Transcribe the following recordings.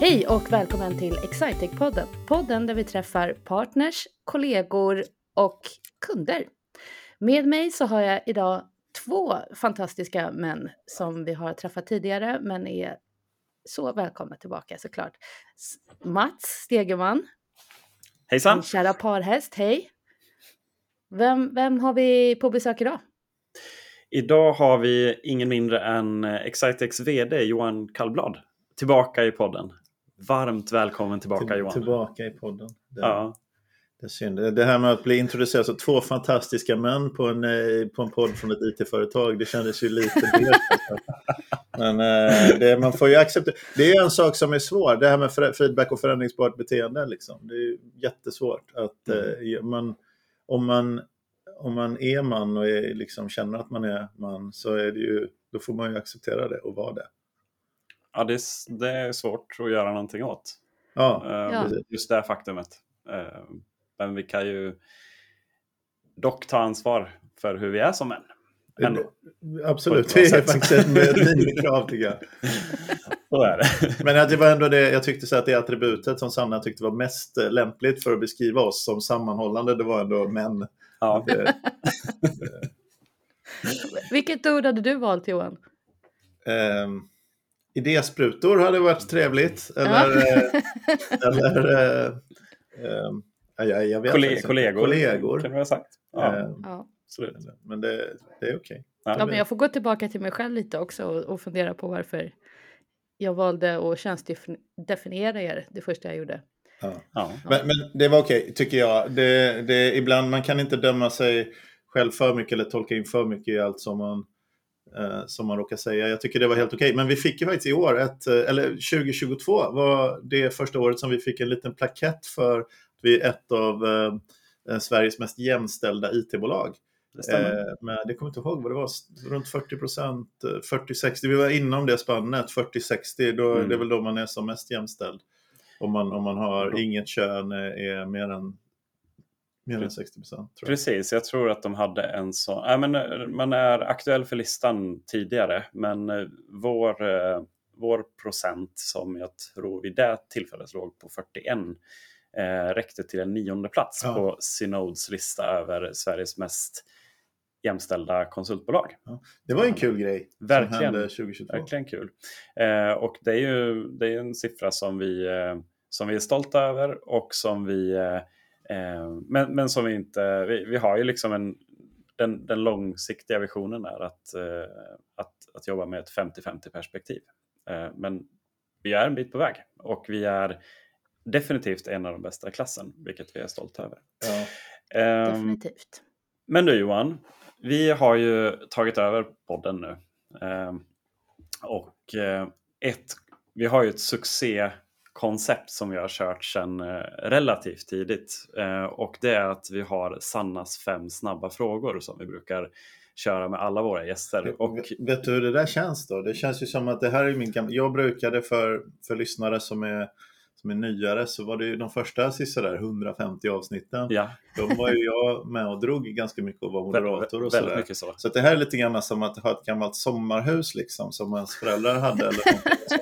Hej och välkommen till Excitec-podden. Podden där vi träffar partners, kollegor och kunder. Med mig så har jag idag två fantastiska män som vi har träffat tidigare men är så välkomna tillbaka såklart. Mats Stegeman. Hejsan! Min kära parhäst, hej! Vem, vem har vi på besök idag? Idag har vi ingen mindre än Excitex VD Johan Kallblad tillbaka i podden. Varmt välkommen tillbaka Till, Johan. Tillbaka i podden. Det, Ja. det är synd. Det här med att bli introducerad som två fantastiska män på en, eh, på en podd från ett IT-företag, det kändes ju lite delt. Men eh, det, man får ju acceptera. Det är en sak som är svår, det här med feedback och förändringsbart beteende. Liksom. Det är jättesvårt. Att, eh, man, om, man, om man är man och är, liksom, känner att man är man så är det ju, då får man ju acceptera det och vara det. Ja, det, är, det är svårt att göra någonting åt. Ja, Eh, Ja. Just det faktumet. Eh, Men vi kan ju dock ta ansvar för hur vi är som män. Ändå. Absolut, det är faktiskt ett minimikrav tycker jag. Så är det. Men att det var ändå det, jag tyckte så att det attributet som Sanna tyckte var mest lämpligt för att beskriva oss som sammanhållande, det var ändå män. Ja. Det, Vilket ord hade du valt Johan? ehm, idésprutor hade varit trevligt. Eller, Ja. eh, eller eh, ehm, ja, jag, jag vet Kolle- inte. kollegor, kollegor. kan vi ha sagt. Ja, Ehm, Ja. absolut. men det, det är okej. Ja. Ja, men jag får gå tillbaka till mig själv lite också och, och fundera på varför jag valde att könsdefiniera er det första jag gjorde. Ja. Ja. Men, men det var okej, tycker jag. Det, det, ibland, man kan inte döma sig själv för mycket eller tolka in för mycket i allt som man, eh, som man råkar säga. Jag tycker det var helt okej. Men vi fick ju faktiskt i år, ett, eh, eller 2022 var det första året som vi fick en liten plakett för att vi är ett av eh, eh, Sveriges mest jämställda IT-bolag. Det. Eh, men det kommer inte ihåg vad det var, runt 40 procent, 40-60, vi var inom det spannet, 40-60, då, Mm. det är väl då man är som mest jämställd. Om man, om man har inget kön är mer än, mer än 60 procent. Precis, jag tror att de hade en sån. Äh, men, eh, man är aktuell för listan tidigare, men eh, vår, eh, vår procent som jag tror vid det tillfället låg på 41 eh, räckte till en nionde plats Ja. på Synods lista över Sveriges mest jämställda konsultbolag. Det var en kul grej Verkligen. som hände 2022. Verkligen kul. Eh, och det är ju det är en siffra som vi, eh, som vi är stolta över och som vi, eh, men, men som vi inte, vi, vi har ju liksom en, den, den långsiktiga visionen är att, eh, att, att jobba med ett 50-50 perspektiv. Eh, men vi är en bit på väg och vi är definitivt en av de bästa i klassen, vilket vi är stolta över. Ja. Ehm, Definitivt. men du Johan, vi har ju tagit över podden nu. Ehm, och eh, ett, vi har ju ett succékoncept som vi har kört sedan eh, relativt tidigt. Eh, och det är att vi har Sannas fem snabba frågor som vi brukar köra med alla våra gäster. Och, Vet du hur det där känns då? Det känns ju som att det här är min gamla... Jag brukade för, för lyssnare som är, är nyare så var det ju de första sådär 150 avsnitten. ja, Då var ju jag med och drog ganska mycket och var moderator och sådär. så. Så det här är lite grann som att ha ett gammalt sommarhus liksom, som ens föräldrar hade. Eller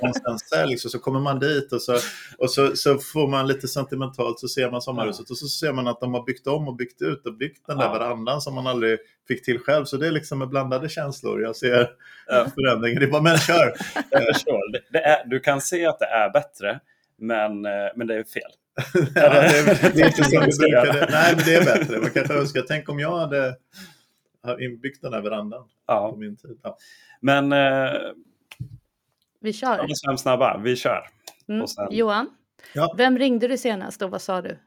som sen säljs och så kommer man dit och, så, och så, så får man lite sentimentalt så ser man sommarhuset och så ser man att de har byggt om och byggt ut och byggt den där Ja. verandan som man aldrig fick till själv. Så det är liksom med blandade känslor. Jag ser Ja. förändringen. Det är bara, men kör! Jag förstår. Det är, du kan se att det är bättre, men, eh, men det är fel. ja, det, är, det är inte som vi Ska jag brukade. göra? Nej, men det är bättre. Man kanske önskar, tänk om jag hade inbyggt den här verandan på Ja. min tid. Ja. Men eh, Vi kör. Fem snabba, vi kör. Mm. och sen- Johan, Ja. vem ringde du senast och vad sa du?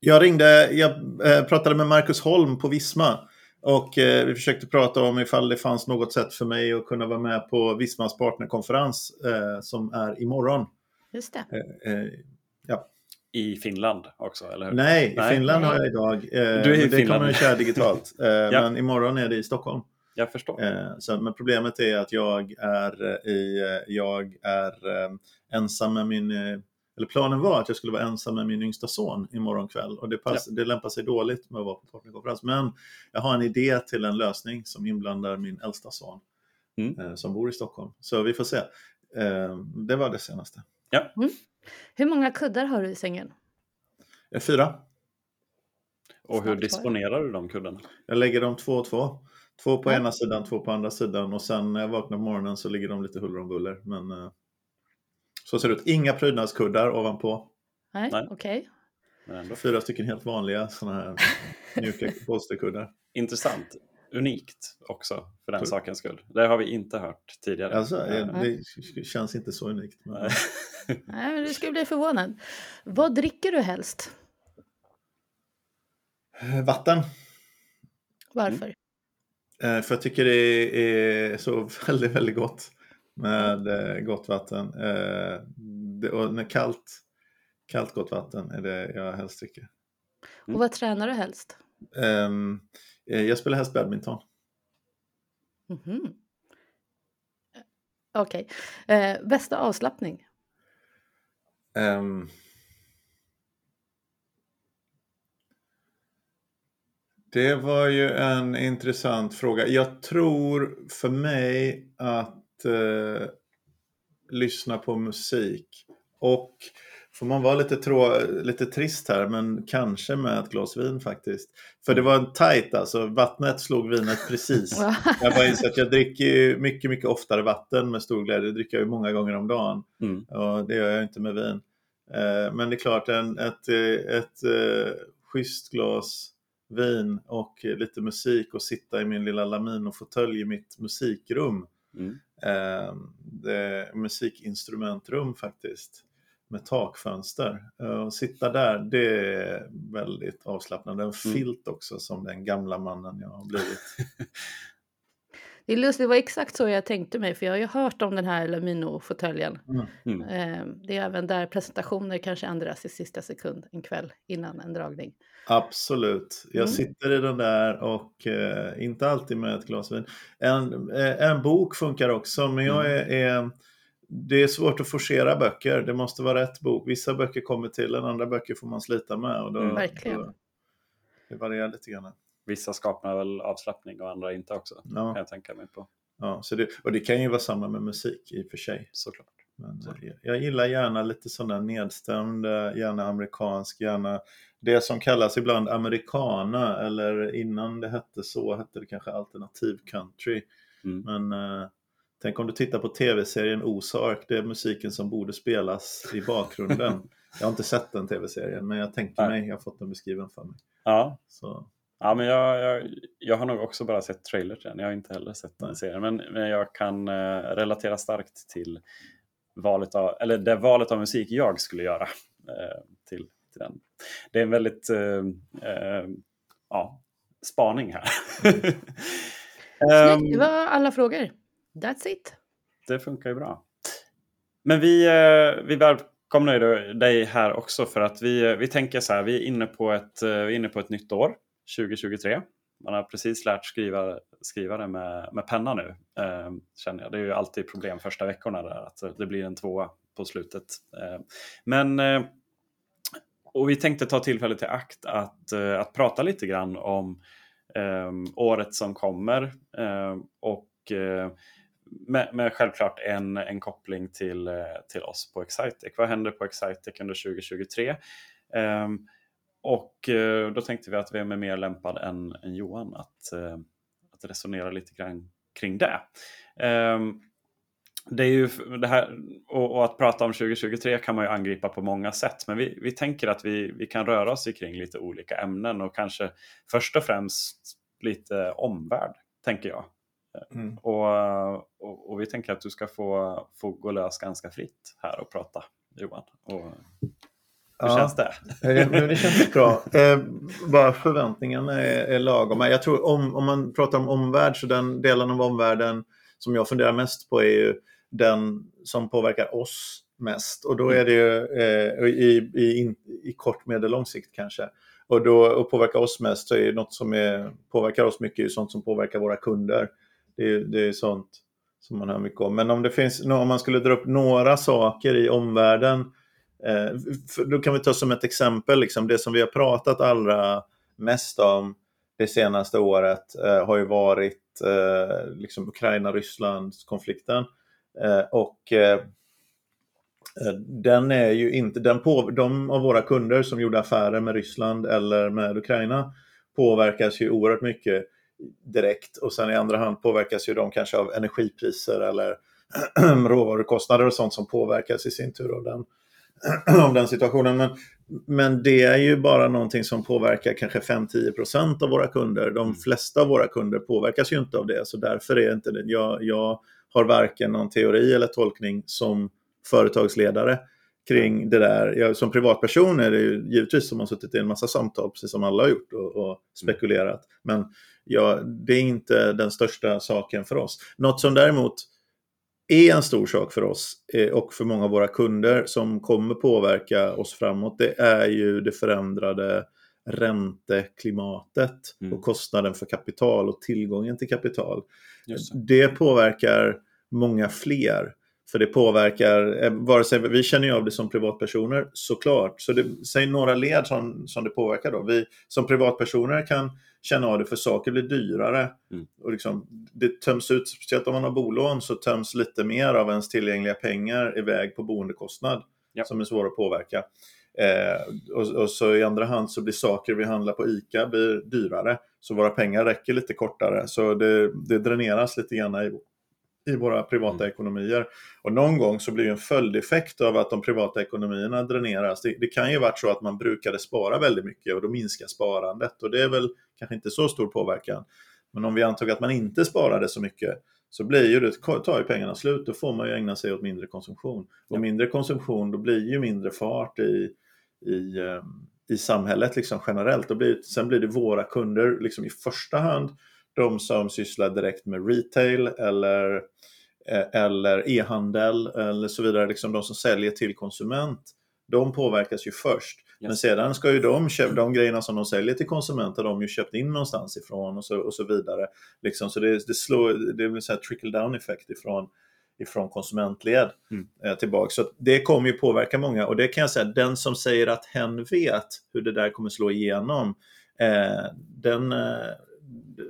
Jag ringde, jag eh, pratade med Marcus Holm på Visma och eh, vi försökte prata om ifall det fanns något sätt för mig att kunna vara med på Vismas partnerkonferens eh, som är imorgon. Just det. Eh, eh, I Finland också, eller hur? nej, i Nej. Finland har jag idag. Eh, Du är i det Finland. kommer att köra digitalt. Eh, Men imorgon är det i Stockholm. Jag förstår. Eh, så, men problemet är att jag är, i, jag är eh, ensam med min... Eller planen var att jag skulle vara ensam med min yngsta son imorgon kväll. Och det, pass, det lämpar sig dåligt med att vara på partnerkonferens. Men jag har en idé till en lösning som inblandar min äldsta son. Mm. Eh, som bor i Stockholm. Så vi får se. Eh, det var det senaste. Ja. Mm. Hur många kuddar har du i sängen? Eh, Fyra. Och hur Snart disponerar du de kuddarna? Jag lägger dem två och två. Två på Ja. ena sidan, två på andra sidan och sen när jag vaknar på morgonen så ligger de lite huller om buller. Men eh, så ser det ut. Inga prydnadskuddar ovanpå. Nej, Nej. okej. Men ändå. Fyra stycken helt vanliga sådana här mjuka polsterkuddar. Intressant. Unikt också för den sakens skull. Det har vi inte hört tidigare. Alltså, eh, det känns inte så unikt. Men... nej. Men du skulle bli förvånad. Vad dricker du helst? Vatten. Varför? Eh, För jag tycker det är så väldigt, väldigt gott med eh, gott vatten. Och när kallt, kallt gott vatten är det jag helst dricker. Och vad tränar du helst? Eh, Jag spelar helst badminton. Mhm. Okej. Eh, bästa avslappning? Ehm, Det var ju en intressant fråga. Jag tror för mig att eh, lyssna på musik och får man vara lite, trå, lite trist här, men kanske med ett glas vin faktiskt. För det var en tajt alltså, vattnet slog vinet precis. Jag bara inser att jag dricker ju mycket, mycket oftare vatten med stor glädje. Det dricker jag ju många gånger om dagen. Mm. Och det gör jag inte med vin. Eh, Men det är klart, en, ett, eh, ett, ett schysst glas vin och lite musik och sitta i min lilla laminofåtölj i mitt musikrum. Mm. Eh, Det är musikinstrumentrum faktiskt. Med takfönster. Eh, Och sitta där, det är väldigt avslappnande. En filt också som den gamla mannen jag har blivit. Det är lustigt, det var exakt så jag tänkte mig, för jag har ju hört om den här Lamino-fåtöljen. Mm. Eh, det är även där presentationer kanske ändras i sista sekund en kväll innan en dragning. Absolut. Jag Mm. sitter i den där och eh, inte alltid med ett glas vin. En, eh, en bok funkar också, men jag är, är, det är svårt att forcera böcker. Det måste vara rätt bok. Vissa böcker kommer till en, andra böcker får man slita med. Och då, Mm. Verkligen. Då, det varierar lite grann. Vissa skapar väl avslappning och andra inte också. Kan Ja, jag tänka mig på. ja, så det, och det kan ju vara samma med musik i och för sig. Såklart. Men eh, jag, jag gillar gärna lite sån där nedstämd, eh, gärna amerikansk, gärna det som kallas ibland americana eller innan det hette så hette det kanske alternativ country. Mm. Men eh, tänk om du tittar på tv-serien Ozark, det är musiken som borde spelas i bakgrunden. jag har inte sett den tv-serien men jag tänker Nej. mig, jag har fått den beskriven för mig. Ja, Så, ja men jag, jag, jag har nog också bara sett trailer till den. Jag har inte heller sett den serien. Men, men jag kan eh, relatera starkt till valet av, eller det valet av musik jag skulle göra eh, till, till den. Det är en väldigt eh, eh, ja, spaning här. Ehm, Snyggt, det var alla frågor. That's it. det funkar ju bra. Men vi, eh, vi välkomnar ju dig här också för att vi, eh, vi tänker så här, vi är inne på ett, eh, vi är inne på ett nytt år, 2023. Man har precis lärt skriva, skriva det med, med penna nu, eh, känner jag. Det är ju alltid problem första veckorna där, att det blir en tvåa på slutet. Eh, men, eh, och vi tänkte ta tillfället i akt att, eh, att prata lite grann om eh, året som kommer eh, och eh, med, med självklart en, en koppling till, eh, till oss på Excitec. Vad händer på Excitec under 2023? Um, ehm, och eh, då tänkte vi att vem är mer lämpad än, än Johan att, eh, att resonera lite grann kring det. Um, det är ju det här, och, och att prata om 2023 kan man ju angripa på många sätt, men vi, vi tänker att vi, vi kan röra oss kring lite olika ämnen och kanske först och främst lite omvärld, tänker jag mm. Och, och, och vi tänker att du ska få, få gå lös ganska fritt här och prata, Johan. Och, hur Ja. känns det? Eh, men det känns bra. Eh, bara förväntningarna är, är lagom. Jag tror om, om man pratar om omvärld så den delen av omvärlden som jag funderar mest på är ju den som påverkar oss mest. Och då är det ju eh, i, i, i kort, medellång sikt kanske. Och då och påverkar oss mest så är något som är, påverkar oss mycket är sånt som påverkar våra kunder. Det är, det är sånt som man hör mycket om. Men om det finns, om man skulle dra upp några saker i omvärlden Eh, då kan vi ta som ett exempel, liksom, det som vi har pratat allra mest om det senaste året eh, har ju varit eh, liksom Ukraina-Ryssland-konflikten. Eh, och Eh, den är ju inte, den på, de av våra kunder som gjorde affärer med Ryssland eller med Ukraina påverkas ju oerhört mycket direkt och sen i andra hand påverkas ju de kanske av energipriser eller råvarukostnader och sånt som påverkas i sin tur av den, av den situationen. Men, men det är ju bara någonting som påverkar kanske 5-10% av våra kunder. De mm. flesta av våra kunder påverkas ju inte av det, så därför är inte det, jag, jag har varken någon teori eller tolkning som företagsledare kring det där. Jag, som privatperson är det ju givetvis som har suttit i en massa samtal, precis som alla har gjort, och, och spekulerat. Men ja, det är inte den största saken för oss. Något som däremot är en stor sak för oss eh, och för många av våra kunder som kommer påverka oss framåt, det är ju det förändrade ränteklimatet mm. och kostnaden för kapital och tillgången till kapital. Det. det påverkar många fler. För det påverkar, eh, vare sig vi känner ju av det som privatpersoner såklart. Så det, säg några led som, som det påverkar då. Vi som privatpersoner kan känna av det för saker blir dyrare. Mm. Och liksom, det töms ut, speciellt om man har bolån, så töms lite mer av ens tillgängliga pengar iväg på boendekostnad. Ja. Som är svår att påverka. Eh, och, och, så i andra hand så blir saker vi handlar på ICA blir dyrare. Så våra pengar räcker lite kortare. Så det, det dräneras lite grann i i våra privata mm. ekonomier. Och någon gång så blir en följdeffekt av att de privata ekonomierna dräneras. Det, det, kan ju varit så att man brukade spara väldigt mycket och då minskar sparandet och det är väl kanske inte så stor påverkan. Men om vi antog att man inte sparade så mycket så blir ju det, tar ju pengarna slut, då får man ju ägna sig åt mindre konsumtion. Och mindre konsumtion, då blir ju mindre fart i, i, ehm, i samhället liksom generellt. Då blir, sen blir det våra kunder liksom i första hand de som sysslar direkt med retail eller, eh, eller e-handel eller så vidare, liksom de som säljer till konsument, de påverkas ju först. Yes. Men sedan ska ju de, köpa, de grejerna som de säljer till konsument har de ju köpt in någonstans ifrån och så, och så vidare. Liksom, så det, det, slår, det blir en trickle down effekt ifrån, ifrån konsumentled mm. eh, tillbaka. Så det kommer ju påverka många och det kan jag säga, den som säger att hen vet hur det där kommer slå igenom, eh, den, eh,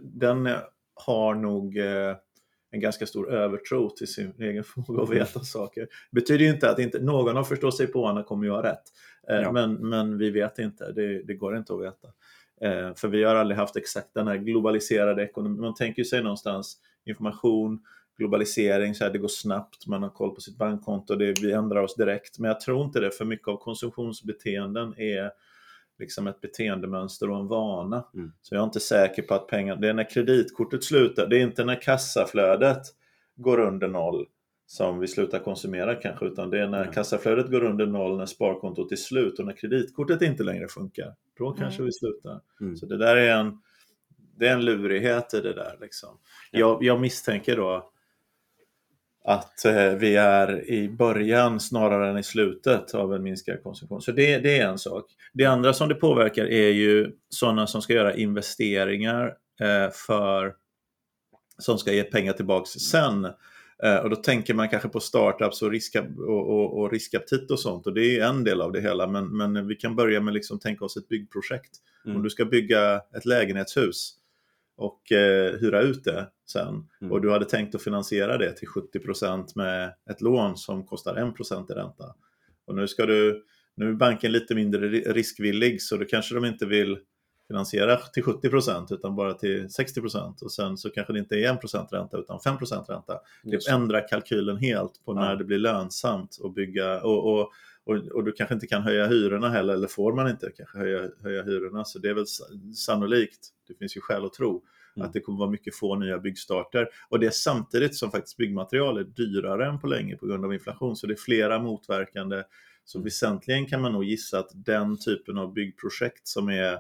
den har nog eh, en ganska stor övertro till sin egen förmåga att veta saker. Det betyder ju inte att inte någon av förstå sig på kommer ju ha rätt. Eh, ja. men, men vi vet inte, det, det går inte att veta. Eh, för vi har aldrig haft exakt den här globaliserade ekonomin. Man tänker sig någonstans information, globalisering, så här, det går snabbt, man har koll på sitt bankkonto, det, vi ändrar oss direkt. Men jag tror inte det, för mycket av konsumtionsbeteenden är liksom ett beteendemönster och en vana. Mm. Så jag är inte säker på att pengar, det är när kreditkortet slutar, det är inte när kassaflödet går under noll som vi slutar konsumera kanske, utan det är när mm. kassaflödet går under noll, när sparkontot är slut och när kreditkortet inte längre funkar. Då kanske mm. vi slutar. Mm. Så det där är en, det är en lurighet i det där. Liksom. Ja. Jag, jag misstänker då att eh, vi är i början snarare än i slutet av en minskad konsumtion. Så det, det, är en sak. Det andra som det påverkar är ju sådana som ska göra investeringar eh, för som ska ge pengar tillbaks sen. Eh, och då tänker man kanske på startups och, riska, och, och, och riskaptit och sånt och det är en del av det hela. Men, men vi kan börja med liksom tänka oss ett byggprojekt. Mm. Om du ska bygga ett lägenhetshus och eh, hyra ut det sen. Mm. Och du hade tänkt att finansiera det till 70% med ett lån som kostar 1 i ränta. Och nu, ska du, nu är banken lite mindre riskvillig så då kanske de inte vill finansiera till 70% utan bara till 60% och sen så kanske det inte är 1 ränta utan 5% ränta. Det ändrar kalkylen helt på när ja. det blir lönsamt att bygga och, och och, och, du kanske inte kan höja hyrorna heller, eller får man inte kanske höja, höja hyrorna. Så det är väl sannolikt, det finns ju skäl att tro, mm. att det kommer vara mycket få nya byggstarter. Och det är samtidigt som faktiskt byggmaterial är dyrare än på länge på grund av inflation. Så det är flera motverkande. Så mm. väsentligen kan man nog gissa att den typen av byggprojekt som är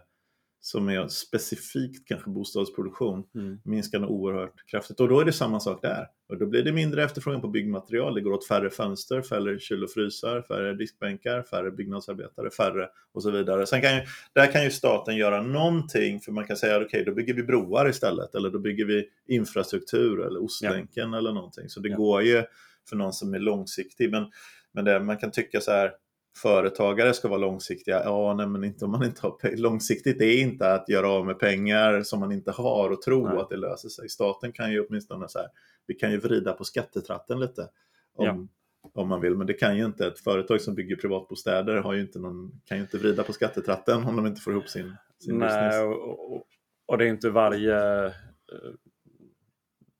som är specifikt kanske bostadsproduktion mm. minskar nog oerhört kraftigt. Och då är det samma sak där. Och då blir det mindre efterfrågan på byggmaterial. Det går åt färre fönster, färre kyl och frysar, färre diskbänkar, färre byggnadsarbetare, färre och så vidare. Sen kan ju, där kan ju staten göra någonting för man kan säga okej, okay, då bygger vi broar istället eller då bygger vi infrastruktur eller Ostlänken ja. eller någonting. Så det ja. går ju för någon som är långsiktig. Men, men det, man kan tycka så här, företagare ska vara långsiktiga. Ja, nej, men inte om man inte har. Långsiktigt är inte att göra av med pengar som man inte har och tro nej. att det löser sig. Staten kan ju åtminstone så här, vi kan ju vrida på skattetratten lite. Om, om man vill, men det kan ju inte ett företag som bygger privatbostäder har ju inte någon, kan ju inte vrida på skattetratten om de inte får ihop sin, sin Nej, business. och, och, det är inte varje... eh,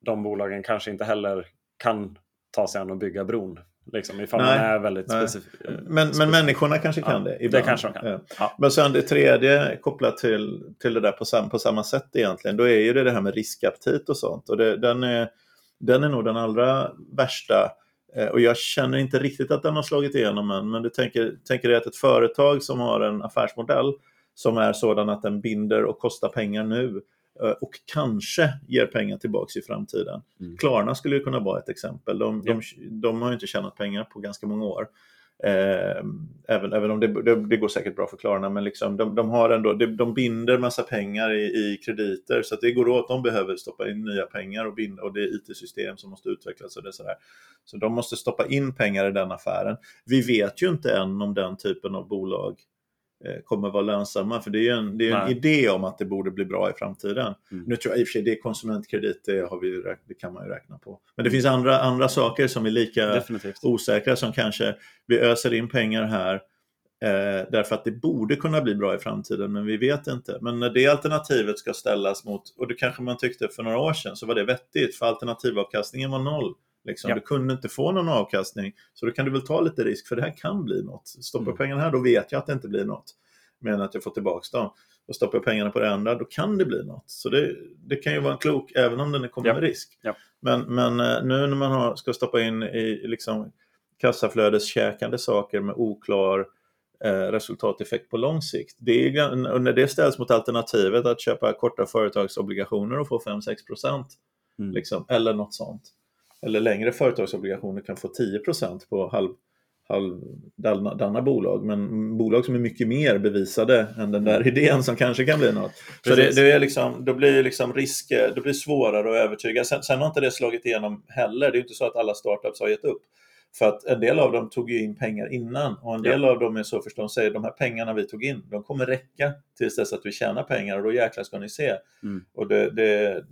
De bolagen kanske inte heller kan ta sig an och bygga bron. Liksom, ifall Nej, man är väldigt nej. specifik. Men, men människorna kanske kan Ja, det det ibland. kanske de kan. Ja. Ja. Men sen det tredje kopplat till, till det där på, sam, på samma sätt egentligen, då är ju det det här med riskaptit och sånt. Och det, den, är, den är nog den allra värsta. Eh, Och jag känner inte riktigt att den har slagit igenom än, men du tänker, tänker dig att ett företag som har en affärsmodell som är sådan att den binder och kostar pengar nu eh, och kanske ger pengar tillbaks i framtiden. Mm. Klarna skulle ju kunna vara ett exempel. De, de, de har ju inte tjänat pengar på ganska många år. Eh, även, även om det, det, det går säkert bra för Klarna, men liksom, de, de, har ändå, de, de binder massa pengar i, i krediter så det går åt. De behöver stoppa in nya pengar och, binda, och det är IT-system som måste utvecklas. Och det är sådär. Så de måste stoppa in pengar i den affären. Vi vet ju inte än om den typen av bolag eh, kommer vara lönsamma, för det är ju en, det är en idé om att det borde bli bra i framtiden. Mm. Nu tror jag i och för sig det är konsumentkredit, det, har vi, det kan man ju räkna på. Men det finns andra, andra saker som är lika Definitivt. osäkra som kanske vi öser in pengar här eh, därför att det borde kunna bli bra i framtiden men vi vet inte. Men när det alternativet ska ställas mot, och det kanske man tyckte för några år sedan, så var det vettigt för alternativavkastningen var noll. Liksom. Ja. Du kunde inte få någon avkastning så då kan du väl ta lite risk för det här kan bli något. Stoppar Mm. pengarna här då vet jag att det inte blir något. Men att jag får tillbaka dem. Och stoppar pengarna på det andra då kan det bli något. Så det, det kan ju vara en klok även om den kommer Ja. med risk. Ja. Men, men eh, nu när man har, ska stoppa in i liksom kassaflödeskäkande saker med oklar eh, resultateffekt på lång sikt. Det är, och när det ställs mot alternativet att köpa korta företagsobligationer och få 5-6 procent Mm. liksom, eller något sånt. Eller längre företagsobligationer kan få 10 procent på halv, halvdana bolag, men bolag som är mycket mer bevisade än den där idén som kanske kan bli något. Så det, det, är liksom, då blir liksom risker, det blir svårare att övertyga. Sen, sen har inte det slagit igenom heller. Det är inte så att alla startups har gett upp. För att en del av dem tog ju in pengar innan och en del av dem är så förstås säger de här pengarna vi tog in, de kommer räcka tills dess att vi tjänar pengar och då jäklar ska ni se. Mm. Och det, det,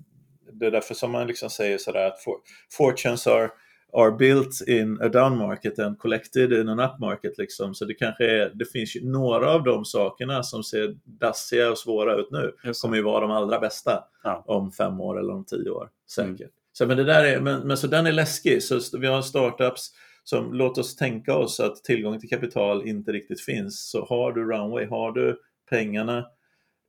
det är därför som man liksom säger sådär att for, fortunes are, are built in a down market and collected in an up market. Liksom. Så det kanske är, det finns ju några av de sakerna som ser dassiga och svåra ut nu kommer ju vara de allra bästa Ja. om fem år eller om tio år. Säkert. Mm. Så, men, det där är, men, men så den är läskig. Så vi har startups som låt oss tänka oss att tillgång till kapital inte riktigt finns. Så har du runway, har du pengarna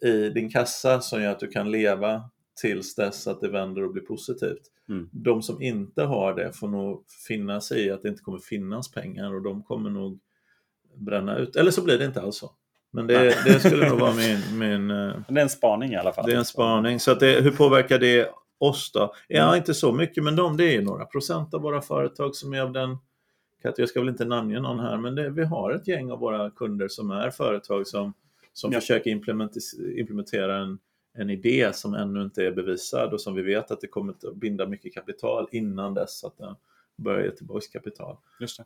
i din kassa som gör att du kan leva tills dess att det vänder och blir positivt. Mm. De som inte har det får nog finna sig i att det inte kommer finnas pengar och de kommer nog bränna ut. Eller så blir det inte alls så. Men det, det skulle nog vara min, min eh, Det är en spaning i alla fall. det är en spaning. Så att det, hur påverkar det oss då? Ja, Mm. inte så mycket, men de, det är några procent av våra företag som är av den jag ska väl inte namnge någon här, men det, vi har ett gäng av våra kunder som är företag som, som Ja. försöker implementera en, en idé som ännu inte är bevisad och som vi vet att det kommer att binda mycket kapital innan dess att den börjar ge tillbaka kapital. Just det.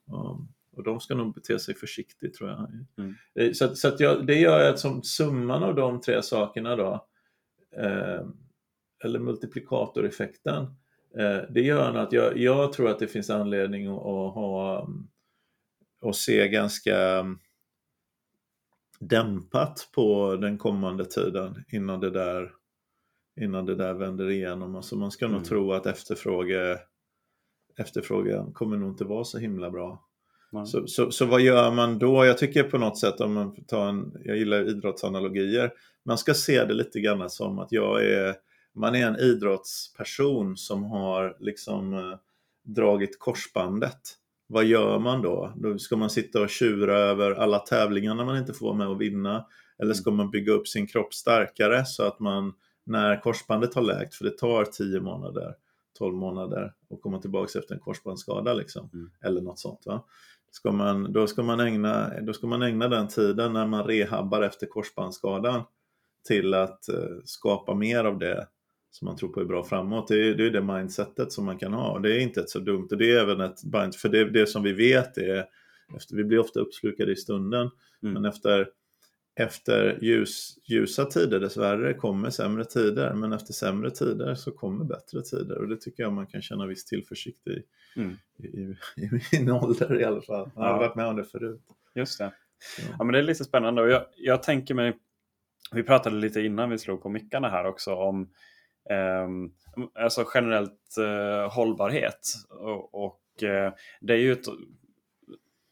Och, de ska nog bete sig försiktigt tror jag. Mm. Eh, Så, så jag, det gör att som summan av de tre sakerna då, eh, eller multiplikatoreffekten, eh, det gör att jag, jag tror att det finns anledning att, att ha och se ganska mm, dämpat på den kommande tiden innan det där, innan det där vänder igenom. Alltså man ska nog Mm. tro att efterfråge, efterfrågan kommer nog inte vara så himla bra. Ja. Så, så, så vad gör man då? Jag tycker på något sätt, om man får ta en, jag gillar idrottsanalogier, man ska se det lite grann som att jag är, man är en idrottsperson som har liksom eh, dragit korsbandet. Vad gör man då? Då ska man sitta och tjura över alla tävlingarna man inte får vara med och vinna. Eller ska man bygga upp sin kropp starkare så att man när korsbandet har läkt, för det tar 10 månader, 12 månader att komma tillbaka efter en korsbandsskada liksom. Mm. Eller något sånt. Va? Ska man, då, ska man ägna, då ska man ägna den tiden när man rehabbar efter korsbandsskadan till att eh, skapa mer av det som man tror på är bra framåt. Det är det, är det mindsetet som man kan ha och det är inte ett så dumt. Och det är även ett mind, för det, det som vi vet är, efter, vi blir ofta uppslukade i stunden, Mm. men efter efter ljus, ljusa tider dessvärre kommer sämre tider, men efter sämre tider så kommer bättre tider och det tycker jag man kan känna viss tillförsikt i, Mm. i, i, i min ålder i alla fall. Jag har Ja. varit med om det förut. Just det. Så. Ja, men det är lite spännande och jag, jag tänker mig, vi pratade lite innan vi slog på mickarna här också om Ehm, alltså generellt eh, hållbarhet. Och, och eh, det är ju ett,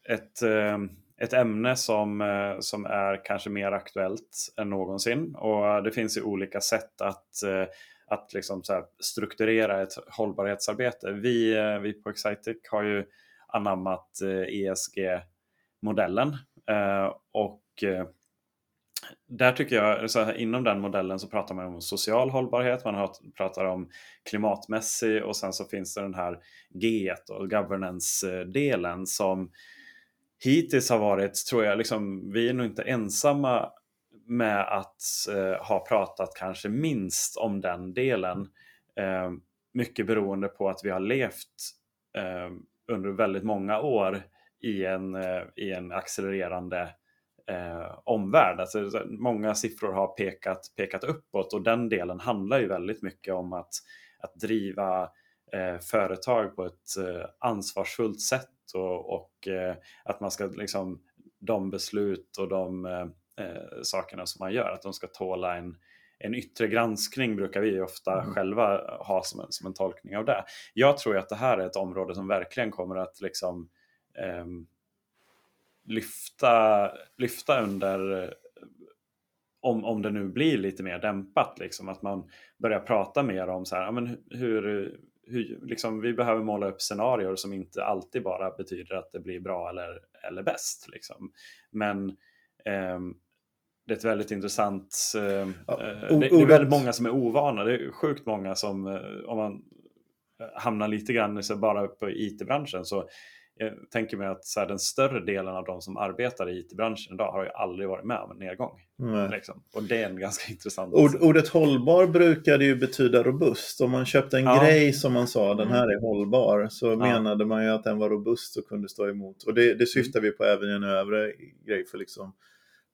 ett, eh, ett ämne som, eh, som är kanske mer aktuellt än någonsin. Och eh, det finns ju olika sätt att, eh, att liksom så här strukturera ett hållbarhetsarbete. Vi, eh, vi på Excitec har ju anammat eh, ESG-modellen. Eh, och eh, där tycker jag, så här, inom den modellen så pratar man om social hållbarhet, man har, pratar om klimatmässig och sen så finns det den här G och governance-delen som hittills har varit, tror jag, liksom, vi är nog inte ensamma med att eh, ha pratat kanske minst om den delen. Eh, mycket beroende på att vi har levt eh, under väldigt många år i en, eh, i en accelererande eh, omvärld. Alltså, så- många siffror har pekat, pekat uppåt och den delen handlar ju väldigt mycket om att, att driva eh, företag på ett eh, ansvarsfullt sätt och, och eh, att man ska liksom de beslut och de eh, eh, sakerna som man gör, att de ska tåla en, en yttre granskning brukar vi ofta Mm. själva ha som en, som en tolkning av det. Jag tror ju att det här är ett område som verkligen kommer att liksom ehm, lyfta, lyfta under eh, om, om det nu blir lite mer dämpat, liksom, att man börjar prata mer om så här, ja, men hu- hur, hur, liksom, vi behöver måla upp scenarier som inte alltid bara betyder att det blir bra eller, eller bäst. Liksom. Men ehm, det är ett väldigt intressant... ehm, Ja, eh, o- det, det är väldigt många som är ovana. Det är sjukt många som, eh, om man eh, hamnar lite grann så bara på IT-branschen så jag tänker mig att så här, den större delen av de som arbetar i IT-branschen idag har ju aldrig varit med om en nedgång. Liksom. Och det är en ganska intressant... Ord, ordet hållbar brukade ju betyda robust. Om man köpte en Ja. grej som man sa, den här är hållbar, så Ja. menade man ju att den var robust och kunde stå emot. Och det, det syftar vi på även i en övre grej för, liksom,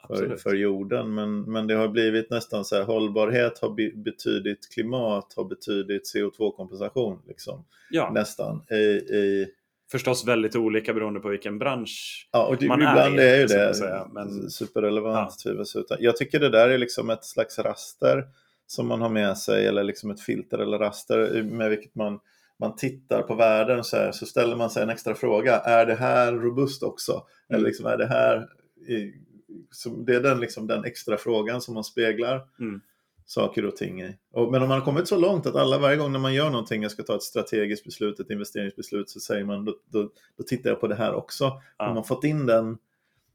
för, för jorden. Men, men det har blivit nästan så här, hållbarhet har be, betydit klimat, har betydit CO2-kompensation. Liksom, Ja, nästan. I, i, förstås väldigt olika beroende på vilken bransch. Ja, och det, man är ibland är ju det säga, men- superrelevant tvivelsutan. Jag tycker det där är liksom ett slags raster som man har med sig eller liksom ett filter eller raster med vilket man, man tittar på världen så, här, så ställer man sig en extra fråga. Är det här robust också? Mm. Eller liksom, är det här... I, det är den, liksom, den extra frågan som man speglar Mm. Saker och ting i. Och, men om man har kommit så långt att alla varje gång när man gör någonting, jag ska ta ett strategiskt beslut, ett investeringsbeslut, så säger man då, då, då tittar jag på det här också. Ja. Om man fått in den,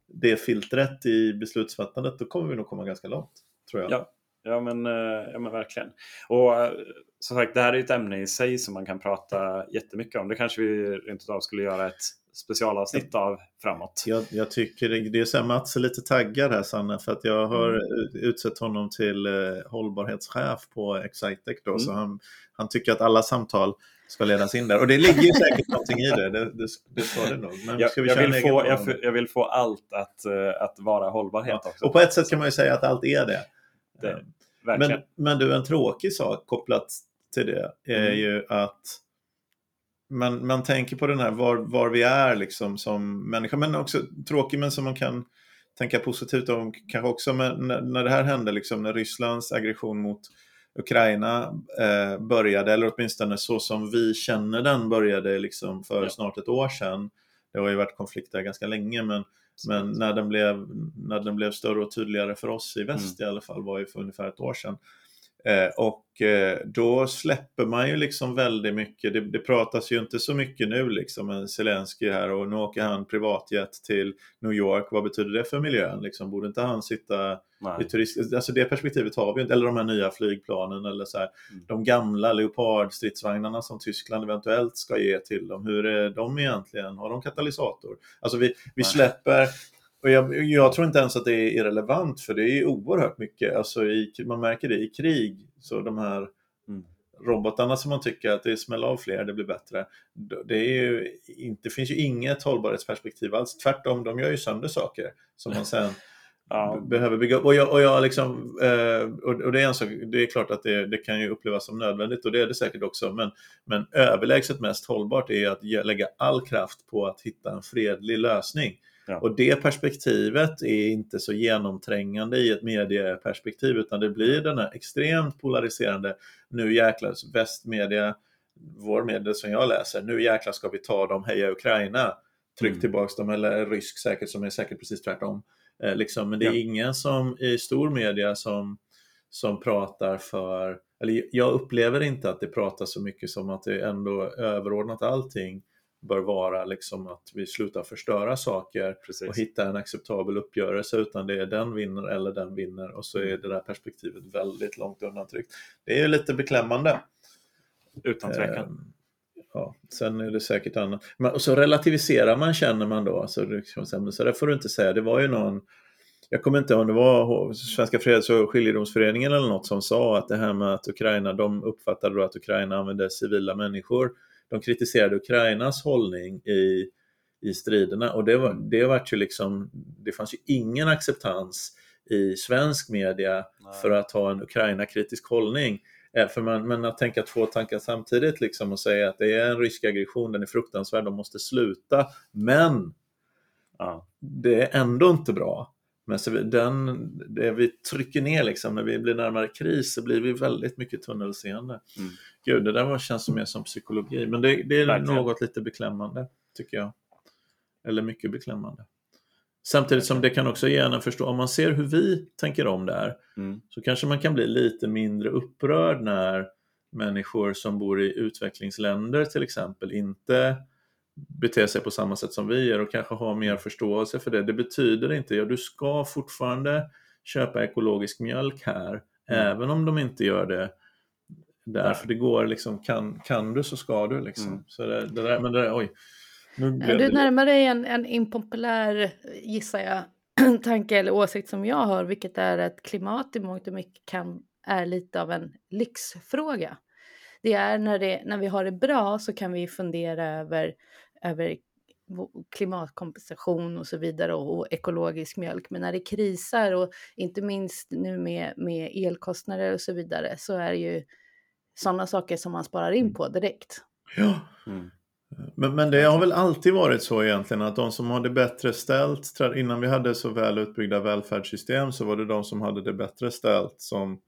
det filtret i beslutsfattandet, då kommer vi nog komma ganska långt. Tror jag. Ja. Ja men, eh, ja men verkligen. Och eh, som sagt, det här är ett ämne i sig som man kan prata jättemycket om. Det kanske vi rent utav skulle göra ett specialavsnitt av framåt. Jag, jag tycker det, det är så här, Mats är lite taggad här Sanna, för att jag har Mm. utsett honom till eh, hållbarhetschef på Excitec då, Mm. så han, han tycker att alla samtal ska ledas in där. Och det ligger ju säkert någonting i det, det, det, det ska det nog. Men Jag, ska vi jag, vill få, jag, jag vill få allt att, eh, att vara hållbarhet Ja. också. Och på ett sätt kan man ju säga att allt är det. Det- Verkligen. Men, men du, en tråkig sak kopplat till det är Mm. ju att man, man tänker på den här var, var vi är liksom som människa, men också tråkig men som man kan tänka positivt om kanske också. Men när, när det här hände, liksom, när Rysslands aggression mot Ukraina eh, började, eller åtminstone så som vi känner den började liksom för Ja. snart ett år sedan. Det har ju varit konflikter ganska länge, men men när den, blev, när den blev större och tydligare för oss i väst i alla fall var ju för ungefär ett år sedan. Eh, och eh, då släpper man ju liksom väldigt mycket, det, det pratas ju inte så mycket nu liksom, med Zelensky här och nu åker han privatjet till New York, vad betyder det för miljön? Liksom, borde inte han sitta i Nej. turist... Alltså det perspektivet har vi inte, eller de här nya flygplanen eller så här, Mm. de gamla Leopard-stridsvagnarna som Tyskland eventuellt ska ge till dem, hur är de egentligen? Har de katalysator? Alltså vi, vi släpper och jag, jag tror inte ens att det är irrelevant för det är oerhört mycket, alltså i, man märker det i krig, så de här Mm. robotarna som man tycker att det smäller av fler, det blir bättre. Det, ju inte, det finns ju inget hållbarhetsperspektiv alls, tvärtom, de gör ju sönder saker som man sen Ja. behöver bygga upp. Och, jag, och, jag liksom, eh, och, det är en sak, det är klart att det, det kan ju upplevas som nödvändigt och det är det säkert också. Men, men överlägset mest hållbart är att lägga all kraft på att hitta en fredlig lösning. Ja. Och det perspektivet är inte så genomträngande i ett medieperspektiv utan det blir den här extremt polariserande, nu jäklar, västmedia, vår media som jag läser, nu jäklar ska vi ta dem, heja Ukraina, tryck Mm. tillbaks dem, eller rysk säkert som är säkert precis tvärtom. Eh, liksom, men det är Ja. ingen som i stor media som, som pratar för, eller jag upplever inte att det pratas så mycket som att det ändå överordnat allting bör vara liksom att vi slutar förstöra saker Precis. och hitta en acceptabel uppgörelse utan det är den vinner eller den vinner och så är det där perspektivet väldigt långt undantryckt. Det är ju lite beklämmande. Utan tvekan. Ehm, Ja, sen är det säkert annat. Men, och så relativiserar man känner man då. Alltså, det men så där får du inte säga. Det var ju någon, jag kommer inte ihåg om det var Svenska Freds och skiljedomsföreningen eller något som sa att det här med att Ukraina, de uppfattade då att Ukraina använde civila människor. De kritiserade Ukrainas hållning i, i striderna och det var, det vart ju liksom, det fanns ju ingen acceptans i svensk media Nej. för att ha en Ukraina-kritisk hållning. Eh, För man, men att tänka två tankar samtidigt liksom och säga att det är en rysk aggression, den är fruktansvärd, de måste sluta. Men Ja. det är ändå inte bra. Men så vi, den, det vi trycker ner liksom, när vi blir närmare kris så blir vi väldigt mycket tunnelseende. Mm. Gud, det där var, känns mer som psykologi, men det, det är Verkligen. något lite beklämmande, tycker jag. Eller mycket beklämmande. Samtidigt som det kan också ge en förstå, om man ser hur vi tänker om det här, Mm. så kanske man kan bli lite mindre upprörd när människor som bor i utvecklingsländer till exempel inte beter sig på samma sätt som vi gör och kanske har mer förståelse för det. Det betyder inte, ja du ska fortfarande köpa ekologisk mjölk här, Mm. även om de inte gör det där, för det går liksom, kan, kan du så ska du liksom. Mm. Så det, det där, men det där, oj. Nu Du det närmar dig en, en impopulär, gissar jag, tanke eller åsikt som jag har, vilket är att klimat i mångt och mycket kan, är lite av en lyxfråga. Det är när, det, när vi har det bra så kan vi fundera över, över klimatkompensation och så vidare och, och ekologisk mjölk. Men när det krisar och inte minst nu med, med elkostnader och så vidare så är det ju sådana saker som man sparar in på direkt. Ja. Mm. Men, men det har väl alltid varit så egentligen att de som har det bättre ställt, innan vi hade så väl utbyggda välfärdssystem så var det de som hade det bättre ställt som,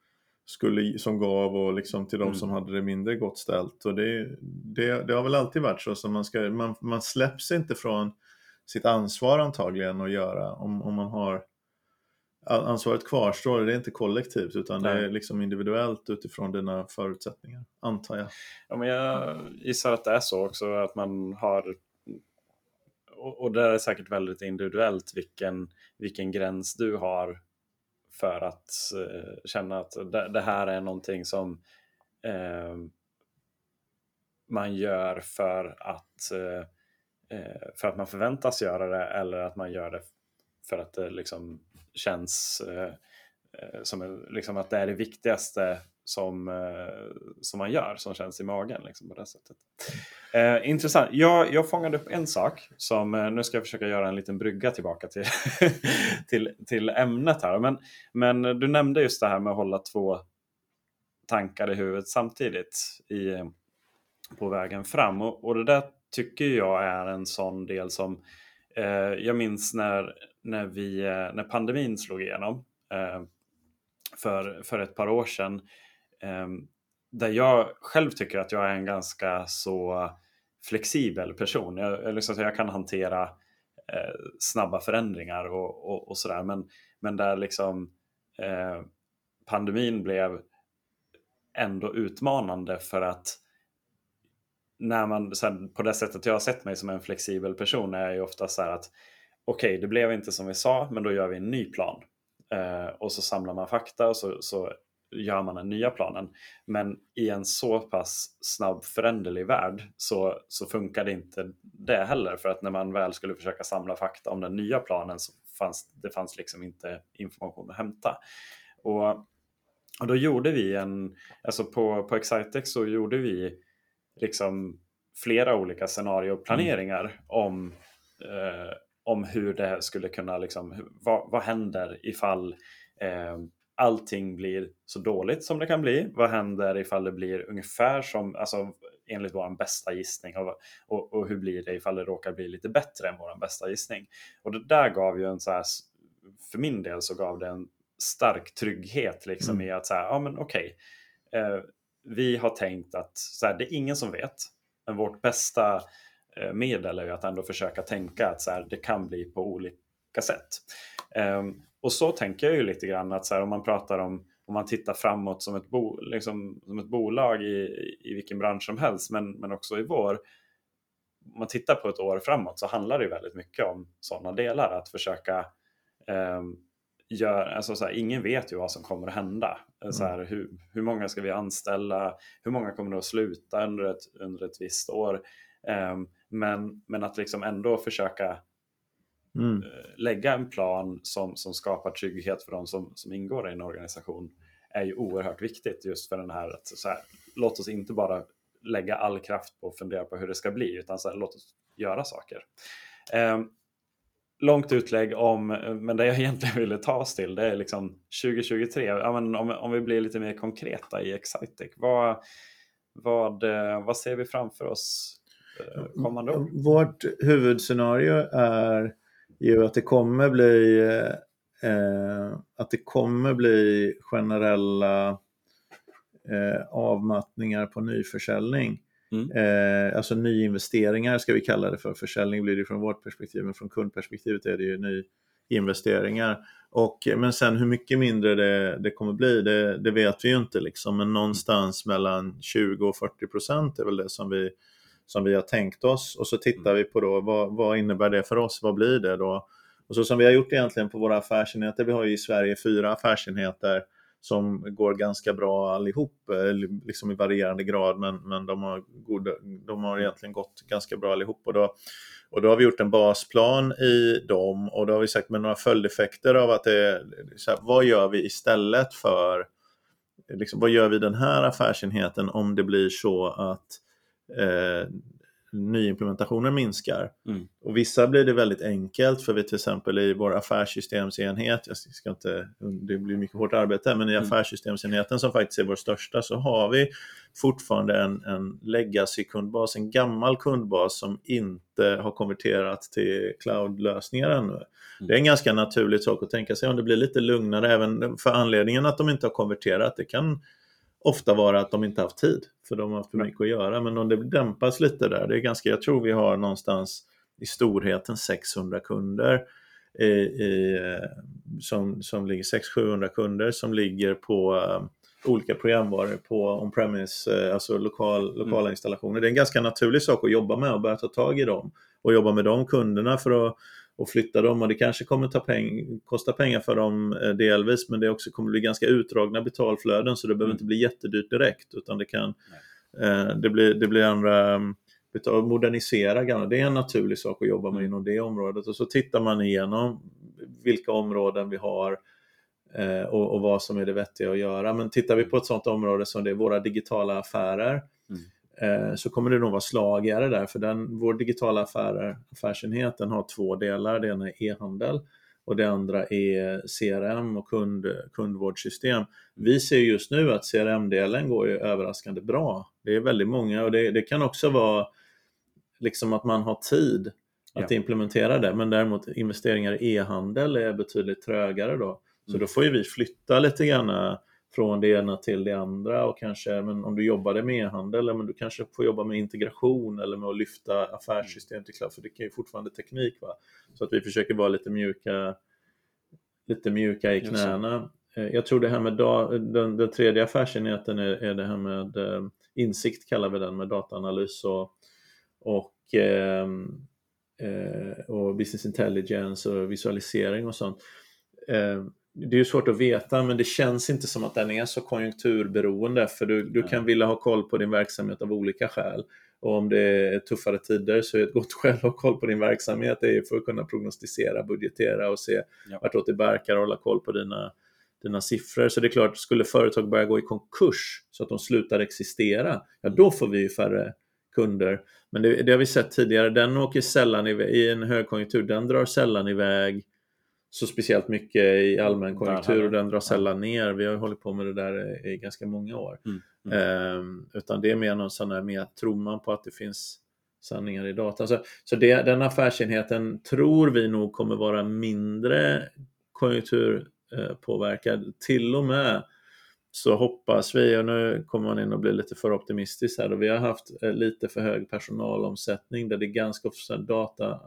skulle, som gav och liksom till de Mm. som hade det mindre gott ställt. Och det, det, det har väl alltid varit så, så man, ska, man, man släpps inte från sitt ansvar antagligen att göra om, om man har Ansvaret kvarstår, det är inte kollektivt utan det Nej. är liksom individuellt utifrån dina förutsättningar, antar jag. Ja, men jag gissar att det är så också att man har och, och det är säkert väldigt individuellt vilken, vilken gräns du har för att eh, känna att det, det här är någonting som eh, man gör för att, eh, eh, för att man förväntas göra det eller att man gör det för att det liksom känns eh, eh som liksom att det är det viktigaste som, eh, som man gör, som känns i magen. Liksom, på det sättet. Eh, intressant. Jag, jag fångade upp en sak som, eh, nu ska jag försöka göra en liten brygga tillbaka till, till, till ämnet här. Men, men du nämnde just det här med att hålla två tankar i huvudet samtidigt i, på vägen fram. Och, och det där tycker jag är en sån del som eh, jag minns när, när, vi, eh, när pandemin slog igenom eh, för, för ett par år sedan. Ehm, där jag själv tycker att jag är en ganska så flexibel person. Jag, jag, liksom, jag kan hantera eh, snabba förändringar och, och, och sådär. Men, men där liksom eh, pandemin blev ändå utmanande för att när man, så här, på det sättet jag har sett mig som en flexibel person är jag ju ofta så här att okej, okay, det blev inte som vi sa, men då gör vi en ny plan. Eh, och så samlar man fakta och så, så gör man den nya planen. Men i en så pass snabb föränderlig värld så, så funkar det inte det heller. För att när man väl skulle försöka samla fakta om den nya planen så fanns det fanns liksom inte information att hämta. Och, och då gjorde vi en, alltså på, på Excitex så gjorde vi liksom flera olika scenarioplaneringar om, eh, om hur det skulle kunna, liksom, vad, vad händer ifall eh, allting blir så dåligt som det kan bli? Vad händer ifall det blir ungefär som, alltså enligt vår bästa gissning och, och, och, hur blir det ifall det råkar bli lite bättre än vår bästa gissning? Och det där gav ju en så här, för min del så gav det en stark trygghet liksom mm. i att säga, ja men okej, okay, eh, vi har tänkt att så här, det är ingen som vet, men vårt bästa eh, medel är ju att ändå försöka tänka att så här, det kan bli på olika sätt. Eh, och så tänker jag ju lite grann att så här, om man pratar om om man tittar framåt som ett, bo, liksom, som ett bolag i, i vilken bransch som helst, men, men också i vår. Om man tittar på ett år framåt så handlar det väldigt mycket om sådana delar. Att försöka eh, göra, alltså så här, ingen vet ju vad som kommer att hända. Mm. Så här, hur, hur många ska vi anställa? Hur många kommer att sluta under ett, under ett visst år? Eh, men, men att liksom ändå försöka Mm. Eh, lägga en plan som, som skapar trygghet för de som, som ingår i en organisation är ju oerhört viktigt just för den här, att så här, låt oss inte bara lägga all kraft på att fundera på hur det ska bli utan så här, låt oss göra saker. Eh, långt utlägg om, men det jag egentligen ville ta oss till det är liksom 2023, ja, men om, om vi blir lite mer konkreta i Excitec, vad, vad, eh, vad ser vi framför oss eh, kommande år? Vårt huvudscenario är ju att det kommer bli eh, att det kommer bli generella eh, avmattningar på nyförsäljning. Mm. Eh, alltså nyinvesteringar ska vi kalla det för. Försäljning blir det från vårt perspektiv, men från kundperspektivet är det ju nyinvesteringar. Och, men sen hur mycket mindre det, det kommer bli, det, det, vet vi ju inte. Liksom. Men någonstans mellan 20 och 40 procent är väl det som vi som vi har tänkt oss och så tittar vi på då vad, vad innebär det för oss, vad blir det då? Och så som vi har gjort egentligen på våra affärsenheter, vi har ju i Sverige fyra affärsenheter som går ganska bra allihop, liksom i varierande grad, men, men de, har goda, de har egentligen gått ganska bra allihop. Och då, och då har vi gjort en basplan i dem och då har vi sagt med några följdeffekter av att det är, här, vad gör vi istället för, liksom, vad gör vi den här affärsenheten om det blir så att eh, nyimplementationer minskar. Mm. Och vissa blir det väldigt enkelt för vi till exempel i vår affärssystemsenhet, jag ska inte, det blir mycket hårt arbete, men i mm. affärssystemsenheten som faktiskt är vår största så har vi fortfarande en, en legacy-kundbas, en gammal kundbas som inte har konverterat till cloud-lösningar ännu. Mm. Det är en ganska naturlig sak att tänka sig om det blir lite lugnare även för anledningen att de inte har konverterat. Det kan ofta vara att de inte haft tid, för de har haft för mycket att göra. Men om det dämpas lite där, det är ganska, jag tror vi har någonstans i storheten 600 kunder i, i, som, som ligger 600-700 kunder som ligger på um, olika programvaror på on-premise, uh, alltså lokal, lokala mm. installationer. Det är en ganska naturlig sak att jobba med och börja ta tag i dem och jobba med de kunderna för att och flytta dem och det kanske kommer ta peng kosta pengar för dem eh, delvis men det också kommer bli ganska utdragna betalflöden så det behöver mm. inte bli jättedyrt direkt utan det kan eh, det, blir, det blir andra mm, modernisera gamla, det är en naturlig sak att jobba med mm. inom det området och så tittar man igenom vilka områden vi har eh, och, och, vad som är det vettiga att göra. Men tittar vi på ett sådant område som det är våra digitala affärer mm. Eh, så kommer det nog vara slagigare där, för den, vår digitala affärer, affärsenhet den har två delar. Det ena är e-handel och det andra är CRM och kund, kundvårdssystem. Vi ser just nu att CRM-delen går överraskande bra. Det är väldigt många och det, det kan också vara liksom att man har tid att ja. implementera det, men däremot investeringar i e-handel är betydligt trögare då. Så mm. då får ju vi flytta lite grann från det ena till det andra och kanske, men om du jobbade med e-handel, men du kanske får jobba med integration eller med att lyfta affärssystem till cloud, för det kan ju fortfarande teknik. Va? Så att vi försöker vara lite mjuka, lite mjuka i knäna. Eh, jag tror det här med den, den tredje affärsenheten är, är det här med eh, insikt kallar vi den med dataanalys och, och, eh, eh, och business intelligence och visualisering och sånt. Eh, det är ju svårt att veta, men det känns inte som att den är så konjunkturberoende, för du, du kan vilja ha koll på din verksamhet av olika skäl. Och om det är tuffare tider så är ett gott skäl att ha koll på din verksamhet det är för att kunna prognostisera, budgetera och se ja. vartåt det barkar och hålla koll på dina, dina siffror. Så det är klart, skulle företag börja gå i konkurs så att de slutar existera, ja då får vi ju färre kunder. Men det, det har vi sett tidigare, den åker sällan iväg, i en högkonjunktur, den drar sällan iväg så speciellt mycket i allmän konjunktur och den drar sällan ner. Vi har hållit på med det där i ganska många år. Mm. Mm. Um, utan det är mer någon sån här, mer tror man på att det finns sanningar i data. Så, så det, den affärsenheten tror vi nog kommer vara mindre konjunkturpåverkad. Till och med så hoppas vi, och nu kommer man in och blir lite för optimistisk här, och vi har haft eh, lite för hög personalomsättning där det är ganska ofta data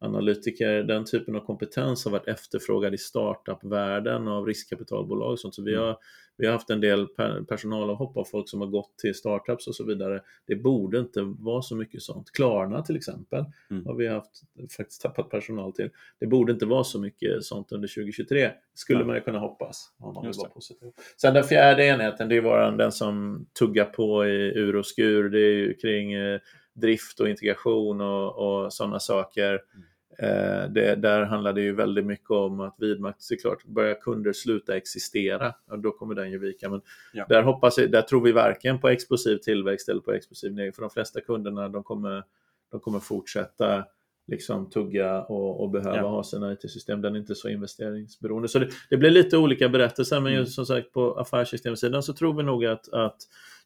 analytiker, den typen av kompetens har varit efterfrågad i startup-världen av riskkapitalbolag och sånt. Så vi mm. har, vi har haft en del personalavhopp av folk som har gått till startups och så vidare. Det borde inte vara så mycket sånt. Klarna till exempel mm. har vi haft faktiskt tappat personal till. Det borde inte vara så mycket sånt under 2023. skulle ja. man ju kunna hoppas om man vara positiv. Sen den fjärde enheten, det är våran, den som tuggar på i ur och skur. Det är ju kring eh, drift och integration och, och sådana saker. Mm. Eh, det, där handlar det ju väldigt mycket om att vidmakt, såklart, börjar kunder sluta existera, och då kommer den ju vika. Men ja. där, hoppas jag, där tror vi varken på explosiv tillväxt eller på explosiv nedgång, för de flesta kunderna de kommer, de kommer fortsätta liksom tugga och, och behöva ja. ha sina IT-system. Den är inte så investeringsberoende. Så det, det blir lite olika berättelser, men mm. just som sagt på affärssystemsidan så tror vi nog att, att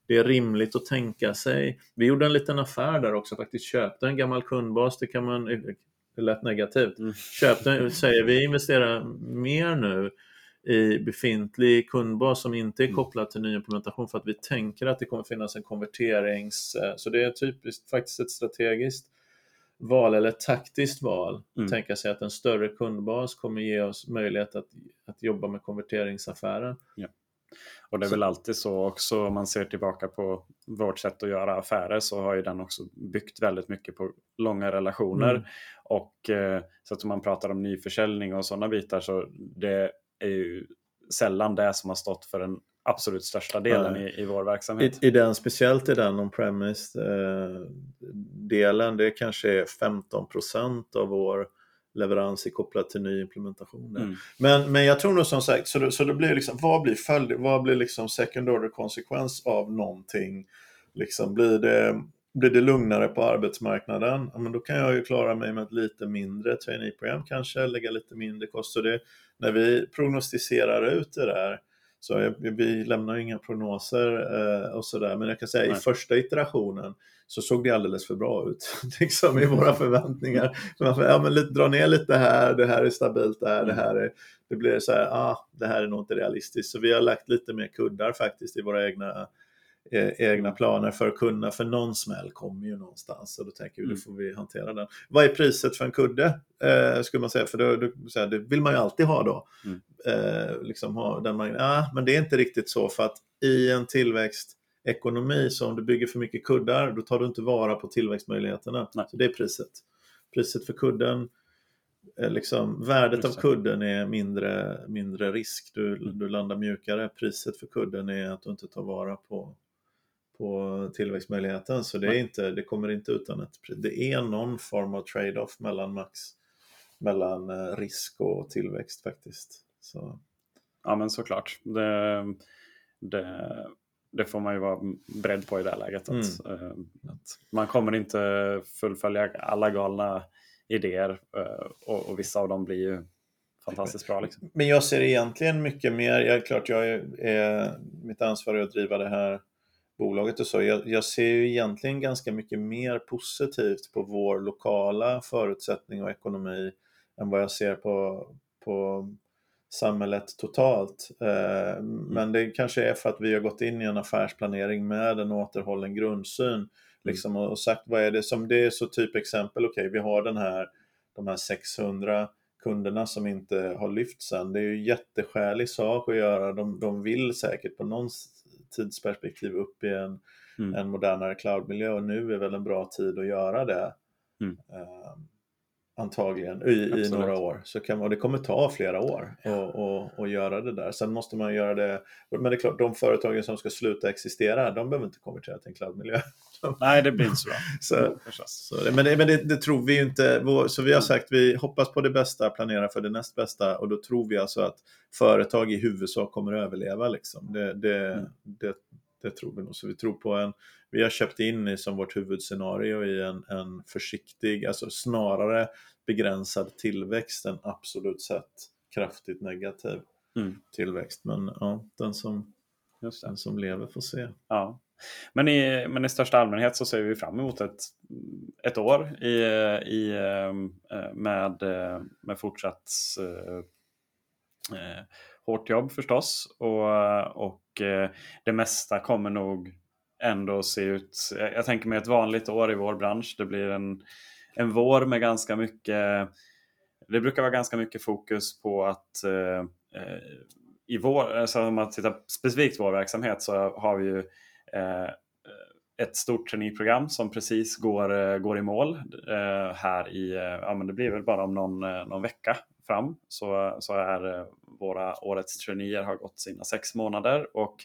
det är rimligt att tänka sig. Vi gjorde en liten affär där också, faktiskt köpte en gammal kundbas, det kan man det lät negativt. Mm. Köpte, säger vi investerar mer nu i befintlig kundbas som inte är mm. kopplad till nyimplementation för att vi tänker att det kommer finnas en konverterings... Eh, så det är typiskt faktiskt ett strategiskt val eller ett taktiskt val. Mm. Tänka sig att en större kundbas kommer ge oss möjlighet att, att jobba med konverteringsaffären. Ja. Och det är väl alltid så också om man ser tillbaka på vårt sätt att göra affärer så har ju den också byggt väldigt mycket på långa relationer. Mm. Och eh, så att om man pratar om nyförsäljning och sådana bitar så det är ju sällan det som har stått för den absolut största delen i, i vår verksamhet. I, I, den, speciellt i den on-premise eh, delen, det kanske är 15 av vår leverans är kopplat till ny implementation. Mm. Men, men jag tror nog som sagt, så, det, så det blir liksom, vad blir följd, vad blir liksom second order konsekvens av någonting? Liksom, blir, det, blir det lugnare på arbetsmarknaden? Ja, men då kan jag ju klara mig med ett lite mindre traineeprogram kanske, lägga lite mindre kost. Så det, när vi prognostiserar ut det där, så vi lämnar inga prognoser eh, och sådär, men jag kan säga Nej. i första iterationen så såg det alldeles för bra ut liksom, i våra förväntningar. Man får, ja, men lite, dra ner lite här, det här är stabilt där, det mm. här är... Det blir så här, ah, det här är nog inte realistiskt. Så vi har lagt lite mer kuddar faktiskt i våra egna, eh, egna planer för att kunna, för någon smäll kommer ju någonstans och då tänker vi, mm. då får vi hantera den. Vad är priset för en kudde? Eh, skulle man säga, för då, då, så här, det vill man ju alltid ha då. Mm. Eh, liksom ha den man, ah, men det är inte riktigt så för att i en tillväxt ekonomi, så om du bygger för mycket kuddar, då tar du inte vara på tillväxtmöjligheterna. Nej. Så det är priset. Priset för kudden, liksom, värdet Exakt. av kudden är mindre, mindre risk. Du, mm. du landar mjukare. Priset för kudden är att du inte tar vara på, på tillväxtmöjligheten. Så det, är inte, det kommer inte utan ett pris. Det är någon form av trade-off mellan max mellan eh, risk och tillväxt faktiskt. Så. Ja men såklart. Det, det, det får man ju vara beredd på i det här läget. Att, mm. uh, att man kommer inte fullfölja alla galna idéer uh, och, och, vissa av dem blir ju fantastiskt bra. Liksom. Men jag ser egentligen mycket mer, jag klart jag är, är mitt ansvar är att driva det här bolaget och så. Jag, jag, ser ju egentligen ganska mycket mer positivt på vår lokala förutsättning och ekonomi än vad jag ser på, på samhället totalt. Eh, mm. Men det kanske är för att vi har gått in i en affärsplanering med en återhållen grundsyn. Mm. Liksom, och sagt vad är det som, det är så typ exempel, okej okay, vi har den här, de här 600 kunderna som inte har lyft sen. Det är ju jätteskälig sak att göra. De, de vill säkert på någon tidsperspektiv upp i en, mm. en modernare cloudmiljö och nu är väl en bra tid att göra det. Mm. Um, antagligen i, i några år. Så kan man, det kommer ta flera år att göra det där. Sen måste man göra det, men det är klart, de företagen som ska sluta existera, de behöver inte konvertera till en cloudmiljö. Nej, det blir inte så så, så, men det, men det, det, tror vi inte. Så vi har sagt vi hoppas på det bästa, planerar för det näst bästa och då tror vi alltså att företag i huvudsak kommer att överleva. Liksom. Det, det, mm. det, det tror vi nog. Så vi tror på en, vi har köpt in i som vårt huvudscenario i en, en försiktig, alltså snarare begränsad tillväxt än absolut sett kraftigt negativ Mm. tillväxt. Men ja, den som, den som lever får se. Ja. Men, i, men i största allmänhet så ser vi fram emot ett, ett år i, i, eh, med, eh, med fortsatt eh, eh, hårt jobb förstås. Och, och det mesta kommer nog ändå se ut... Jag, tänker mig ett vanligt år i vår bransch. Det blir en, en vår med ganska mycket... Det brukar vara ganska mycket fokus på att eh, eh i vår, alltså om man tittar specifikt vår verksamhet så har vi ju eh, ett stort traineeprogram som precis går, eh, går i mål eh, här i, eh, ja men det blir väl bara om någon, någon vecka fram så, så är eh, våra årets traineer har gått sina sex månader och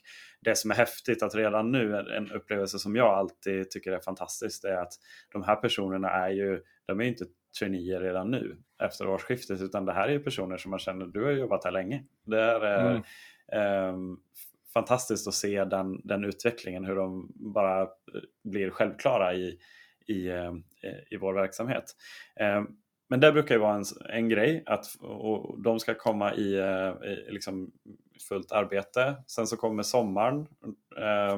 det som är häftigt att redan nu, en upplevelse som jag alltid tycker är fantastiskt, är att de här personerna är ju, de är inte traineer redan nu efter årsskiftet utan det här är ju personer som man känner, du har jobbat här länge. Det är Mm. eh, fantastiskt att se den, den utvecklingen, hur de bara eh, blir självklara i, i, eh, i vår verksamhet. Eh, men det brukar ju vara en, en grej att och de ska komma i, eh, i liksom fullt arbete. Sen så kommer sommaren eh,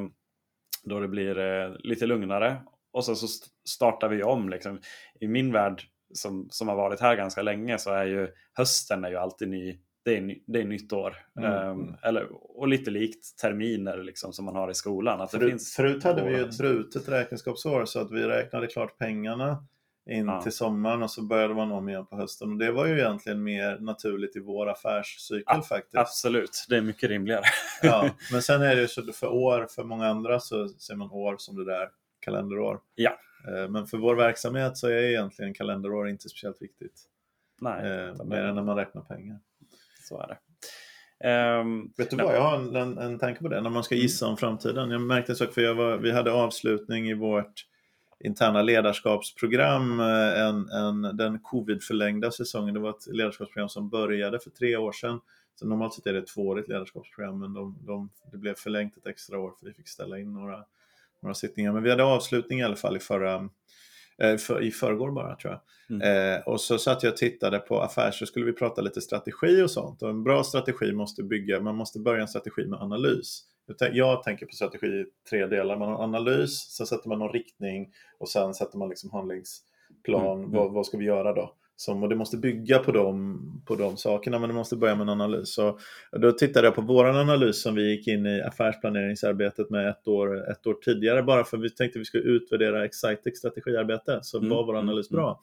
då det blir eh, lite lugnare och sen så st- startar vi om. Liksom. I min värld som, som har varit här ganska länge så är ju hösten är ju alltid ny. Det är, ny, det är nytt år. Mm. Ehm, eller, och lite likt terminer liksom, som man har i skolan. Att Förut, finns förut hade vi ju ett brutet räkenskapsår så att vi räknade klart pengarna in Ja. till sommaren och så började man om igen på hösten. Och det var ju egentligen mer naturligt i vår affärscykel Ja, faktiskt. Absolut, det är mycket rimligare. Ja, men sen är det ju så för år, för många andra så ser man år som det där kalenderår. Ja. Eh, Men för vår verksamhet så är egentligen kalenderår inte speciellt viktigt. Nej, Eh, mer än när man räknar pengar. så är det. Ehm, Vet du vad, jag har en, en, en tanke på det när man ska gissa om framtiden. Jag märkte en sak, för jag var, vi hade avslutning i vårt interna ledarskapsprogram, eh, en, en, den covid-förlängda säsongen. Det var ett ledarskapsprogram som började för tre år sedan. Så normalt sett är det ett tvåårigt ledarskapsprogram, men de, de, det blev förlängt ett extra år för vi fick ställa in några, några sittningar. Men vi hade avslutning i alla fall i förra för, i förrgår bara tror jag. Mm. Eh, och så satt jag och tittade på affärer så skulle vi prata lite strategi och sånt. Och en bra strategi måste bygga, man måste börja en strategi med analys. Jag, tän- jag tänker på strategi i tre delar. Man har analys, sen sätter man någon riktning och sen sätter man liksom handlingsplan. Mm. Vad, vad ska vi göra då? Som, och det måste bygga på de, på de sakerna, men det måste börja med en analys. Så, då tittade jag på vår analys som vi gick in i affärsplaneringsarbetet med ett år, ett år tidigare, bara för vi tänkte att vi skulle utvärdera Excitex strategiarbete, så Mm, var vår mm, analys mm. bra.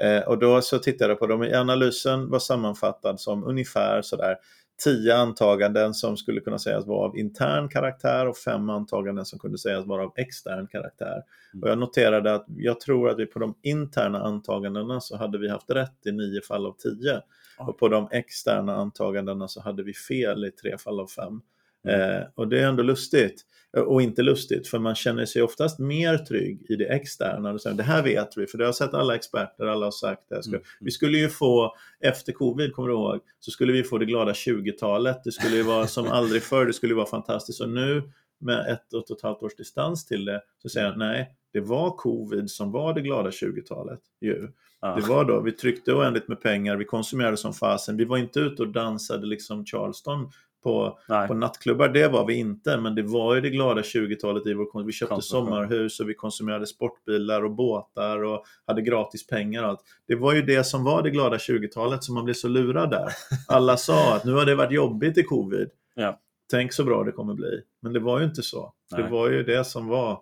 Eh, och då så tittade jag på dem. Analysen var sammanfattad som ungefär sådär tio antaganden som skulle kunna sägas vara av intern karaktär och fem antaganden som kunde sägas vara av extern karaktär. Mm. Och jag noterade att jag tror att vi på de interna antagandena så hade vi haft rätt i nio fall av tio. Och på de externa antagandena så hade vi fel i tre fall av fem. Mm. Eh, och det är ändå lustigt. Eh, Och inte lustigt, för man känner sig oftast mer trygg i det externa. Och säger, Det här vet vi, för det har sett alla experter, alla har sagt det. Mm. Vi skulle ju få, efter covid, kommer du ihåg, så skulle vi få det glada 20-talet. Det skulle ju vara som aldrig förr, det skulle ju vara fantastiskt. Och nu med ett och ett halvt års distans till det, så säger jag nej, det var covid som var det glada 20-talet. Ju. Ja. Det var då, vi tryckte oändligt med pengar, vi konsumerade som fasen. Vi var inte ute och dansade liksom Charleston på, Nej. på nattklubbar, det var vi inte. Men det var ju det glada 20-talet i vår. Vi köpte Konsumtion. sommarhus och vi konsumerade sportbilar och båtar och hade gratis pengar och allt. Det var ju det som var det glada 20-talet som man blev så lurad där. Alla sa att nu har det varit jobbigt i covid. Ja. Tänk så bra det kommer bli. Men det var ju inte så. Det Nej. var ju det som var.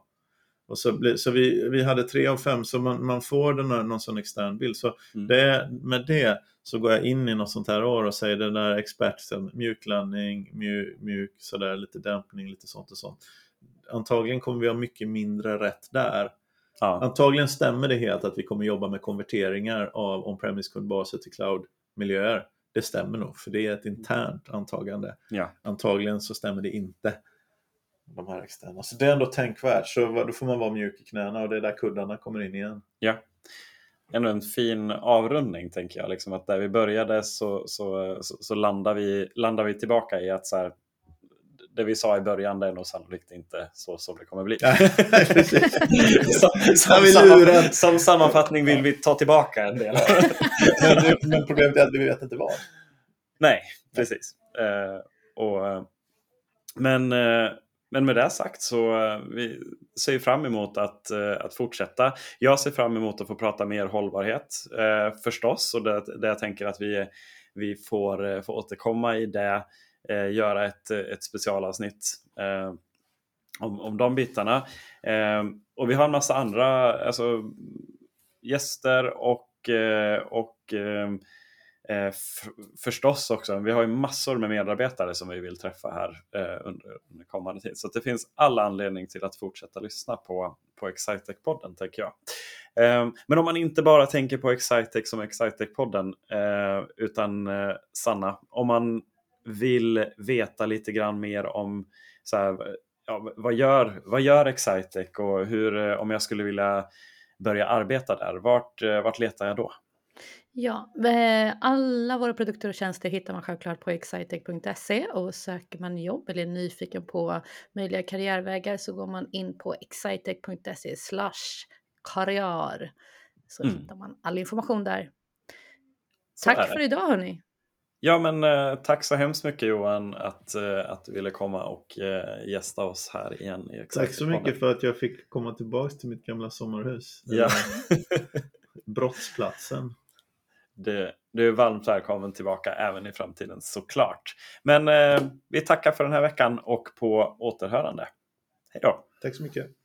Och så bli, så vi, vi hade tre av fem, så man, man får den någon sån extern bild. Så Mm. det, med det så går jag in i något sånt här år och säger den där experten, mjuklandning, mjuk, mjuk sådär, lite dämpning, lite sånt och sånt. Antagligen kommer vi ha mycket mindre rätt där. Ja. Antagligen stämmer det helt att vi kommer jobba med konverteringar av on-premise kundbaser till cloud-miljöer. Det stämmer nog, för det är ett internt antagande. Ja. Antagligen så stämmer det inte. De här externa. Så det är ändå tänkvärt. Så då får man vara mjuk i knäna och det är där kuddarna kommer in igen. Ja. Ändå en fin avrundning tänker jag. Liksom att där vi började så, så, så, så landar, vi, landar vi tillbaka i att så här, det vi sa i början det är nog sannolikt inte så som det kommer bli. som, som, samman, som, sammanfattning vill vi ta tillbaka en del. men, men problemet är att vi vet inte vad. Nej, precis. Uh, och, men, uh, men med det sagt så eh, vi ser fram emot att, eh, att fortsätta. Jag ser fram emot att få prata mer hållbarhet eh, förstås och det, det jag tänker att vi, vi får, får återkomma i det eh, göra ett, ett specialavsnitt eh, om, om de bitarna. Eh, och vi har en massa andra alltså, gäster och, eh, och eh, förstås också, vi har ju massor med medarbetare som vi vill träffa här eh, under, under kommande tid. Så det finns alla anledning till att fortsätta lyssna på, på Excitec-podden tänker jag. Eh, men om man inte bara tänker på Excitec som Excitec-podden eh, utan Sanna, om man vill veta lite grann mer om så här, ja, vad, gör, vad gör Excitec och hur, om jag skulle vilja börja arbeta där, vart, vart letar jag då? Ja, eh, alla våra produkter och tjänster hittar man självklart på excitec.se och söker man jobb eller är nyfiken på möjliga karriärvägar så går man in på excitec.se slash karriär så mm. hittar man all information där. Så Tack för idag hörni! Ja, men eh, tack så hemskt mycket Johan att, eh, att du ville komma och eh, gästa oss här igen. I tack så mycket för att jag fick komma tillbaka till mitt gamla sommarhus. Ja. brottsplatsen. Du, du är varmt välkommen tillbaka även i framtiden såklart. Men eh, vi tackar för den här veckan och på återhörande. Hej då! Tack så mycket!